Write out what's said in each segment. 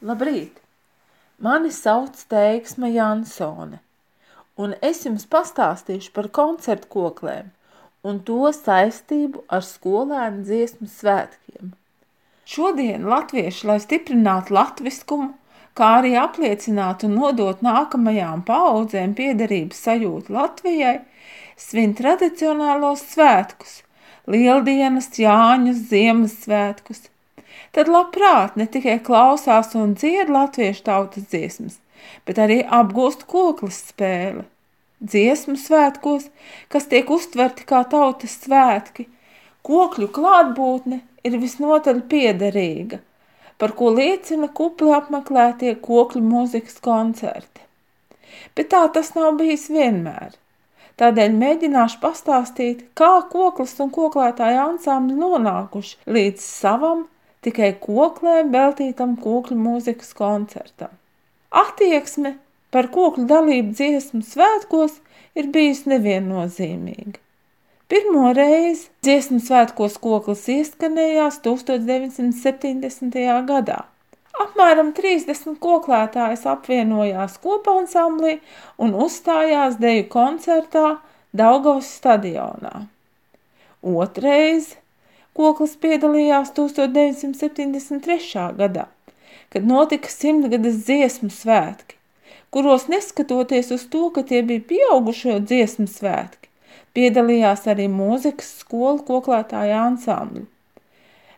Labrīt! Mani sauc Teiksma Jansone, un es jums pastāstīšu par koncertu koklēm un to saistību ar skolēnu dziesmu svētkiem. Šodien latvieši, lai stiprinātu latviskumu, kā arī apliecinātu un nodot nākamajām paaudzēm piederības sajūtu Latvijai, svin tradicionālos svētkus – Lieldienas, Jāņus, Ziemassvētkus. Tad labprāt ne tikai klausās un dzied latviešu tautas dziesmas, bet arī apgūst koklas spēli. Dziesmu svētkos, kas tiek uztverti kā tautas svētki, kokļu klātbūtne ir visnotaļ piederīga, par ko liecina kupli apmeklētie kokļu mūzikas koncerti. Bet tā tas nav bijis vienmēr. Tādēļ mēģināšu pastāstīt, kā koklis un koklētāja ansambļi nonākuši līdz savam tikai koklēm veltītam kokļu mūzikas koncertam. Attieksme par kokļu dalību dziesmu svētkos ir bijusi neviennozīmīga. Pirmo reizi dziesmu svētkos koklis ieskanējās 1970. gadā. Apmēram 30 koklētājs apvienojās kopā ansamblī un uzstājās deju koncertā Daugavas stadionā. Otreiz koklis piedalījās 1973. gadā, kad notika simtgades dziesmu svētki, kuros neskatoties uz to, ka tie bija pieaugušo dziesmu svētki, piedalījās arī mūzikas skolu koklētāja ansambļi.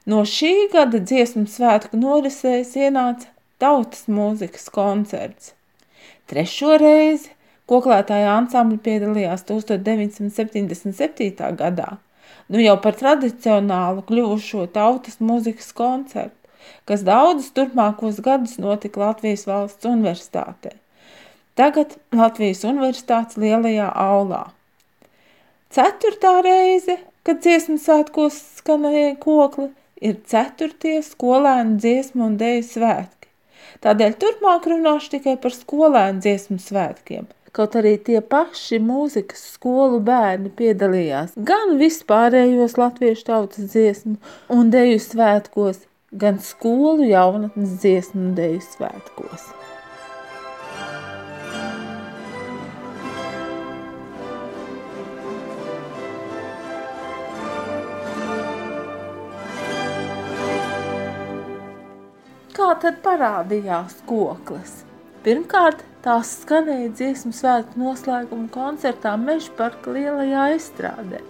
No šī gada dziesmu svētku norisēs ienāca tautas mūzikas koncerts. Trešo reizi koklētāja ansambļi piedalījās 1977. gadā, nu jau par tradicionālu kļuvušo tautas mūzikas koncertu, kas daudzus turpmākos gadus notika Latvijas valsts universitātē. Tagad Latvijas universitātes lielajā aulā. Ceturtā reize, kad dziesmu svētkos skanēja kokli, ir ceturtie skolēnu dziesmu un deju svētki. Tādēļ turpmāk runāšu tikai par skolēnu dziesmu svētkiem – kaut arī tie paši mūzikas skolu bērni piedalījās gan vispārējos latviešu tautas dziesmu un deju svētkos, gan skolu jaunatnes dziesmu un deju svētkos. Kā tad parādījās koklis? Pirmkārt, tās skanēja dziesmu svētku noslēguma koncertā Mežparka lielajā estrādē.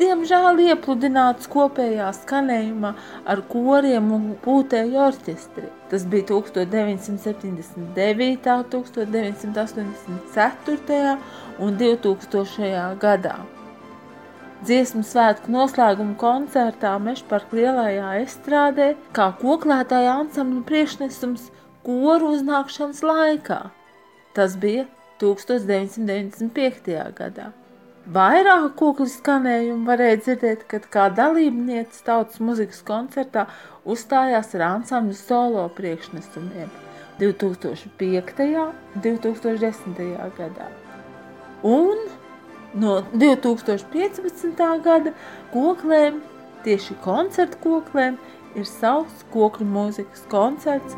Diemžēl iepludināts kopējā skanējumā ar koriem un pūtēju orķestri. Tas bija 1979., 1984. un 2000. gadā. Dziesmu svētku noslēguma koncertā Mežparka lielajā estrādē kā koklētāja ansambļa priekšnesums – koru uznākšanas laikā. Tas bija 1995. gadā. Vairāk kuklu skanējumu varēja dzirdēt, kad kā dalībniece tautas muzikas koncertā uzstājās ar ansambļu solo priekšnesumiem 2005. un 2010. gadā. Un no 2015. gada koklēm, tieši koncertu koklēm, ir savs kokļu mūzikas koncerts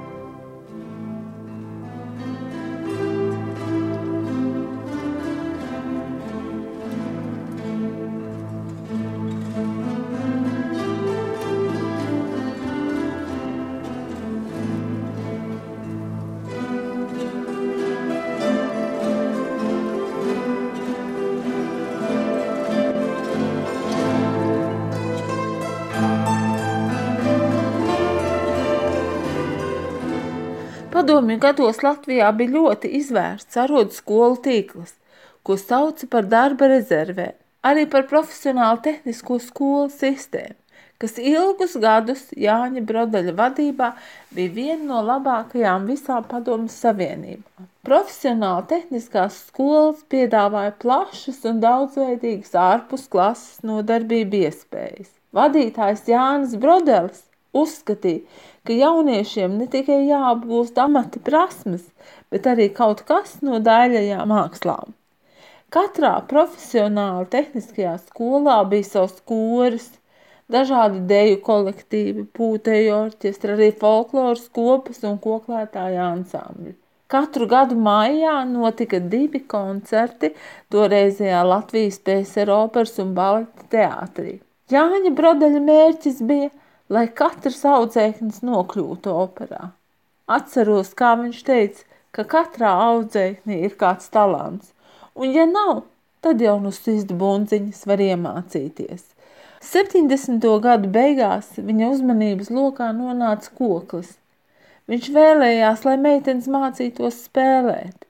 Padomju gados Latvijā bija ļoti izvērsts arodu skolu tīkls, ko sauca par darba rezervē, arī par profesionālu tehnisko skolu sistēmu, kas ilgus gadus Jāņa Brodaļa vadībā bija viena no labākajām visā padomju savienībā. Profesionāla tehniskās skolas piedāvāja plašas un daudzveidīgas ārpus klases nodarbību iespējas. Vadītājs Jānis Brodelis uzskatīja, ka jauniešiem ne tikai jāapgūst amata prasmes, bet arī kaut kas no daļajām mākslām. Katrā profesionāla tehniskajā skolā bija savs koris, dažādi deju kolektīvi, pūtēju orķestri, arī folkloras kopas un koklētāja ansambļi. Katru gadu maijā notika divi koncerti toreizējā Latvijas PSR operas un baleta teātrī. Jāņa Brodeļa mērķis bija, lai katrs audzēknis nokļūtu operā. Atceros, kā viņš teica, ka katrā audzēknī ir kāds talants, un ja nav, tad jau no sistu bundziņas var iemācīties. 70. gadu beigās viņa uzmanības lokā nonāca koklis. Viņš vēlējās, lai meitenes mācītos spēlēt.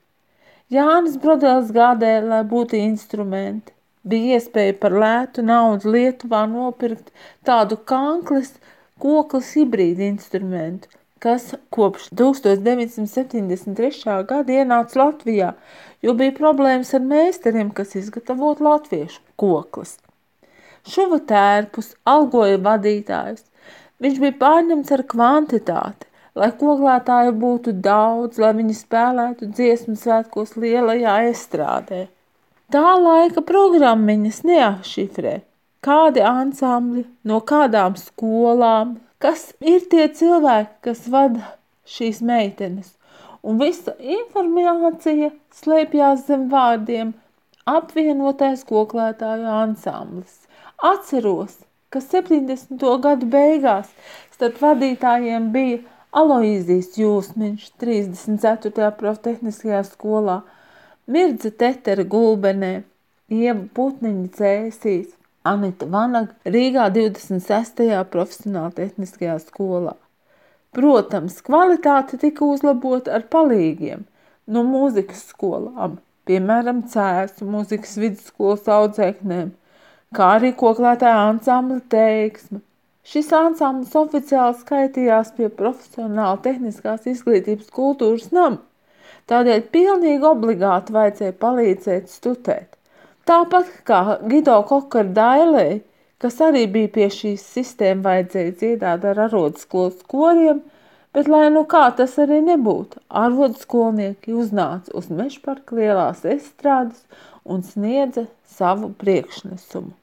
Jānis Brodels gādēja, lai būtu instrumenti. Bija iespēja par lētu naudu Lietuvā nopirkt tādu kanklis, koklis hibrīdu instrumentu, kas kopš 1973. gada ienāca Latvijā, jo bija problēmas ar meistariem, kas izgatavot latviešu koklis. Šuva tērpus algoja vadītājus. Viņš bija pārņemts ar kvantitāti lai koklētāju būtu daudz, lai viņi spēlētu dziesmu svētkos lielajā estrādē. Tā laika programmiņas neatšifrē, kādi ansambļi, no kādām skolām, kas ir tie cilvēki, kas vada šīs meitenes. Un visa informācija slēpjās zem vārdiem apvienotais koklētāju ansamblis. Atceros, ka 70. gadu beigās starp vadītājiem bija Aloīzijas Jūsmiņš 34. proftehniskajā skolā, Mirdze Tetera Gulbenē, Ieva Putniņa Cēsīs, Anita Vanaga Rīgā 26. profesionāla tehniskajā skolā. Protams, kvalitāte tika uzlabota ar palīgiem no mūzikas skolām, piemēram, Cēsu mūzikas vidusskolas audzēknēm, kā arī koklētāja ansambla teiksme – Šis ansamblis oficiāli skaitījās pie profesionāla tehniskās izglītības kultūras nama, tādēļ pilnīgi obligāti vajadzēja palīdzēt studēt. Tāpat kā Gido Kokar Dailē, kas arī bija pie šīs sistēmas, vajadzēja dziedāt ar arodskolas koriem, bet lai nu kā tas arī nebūtu, arodskolnieki uznāca uz mežparka lielās estrādes un sniedza savu priekšnesumu.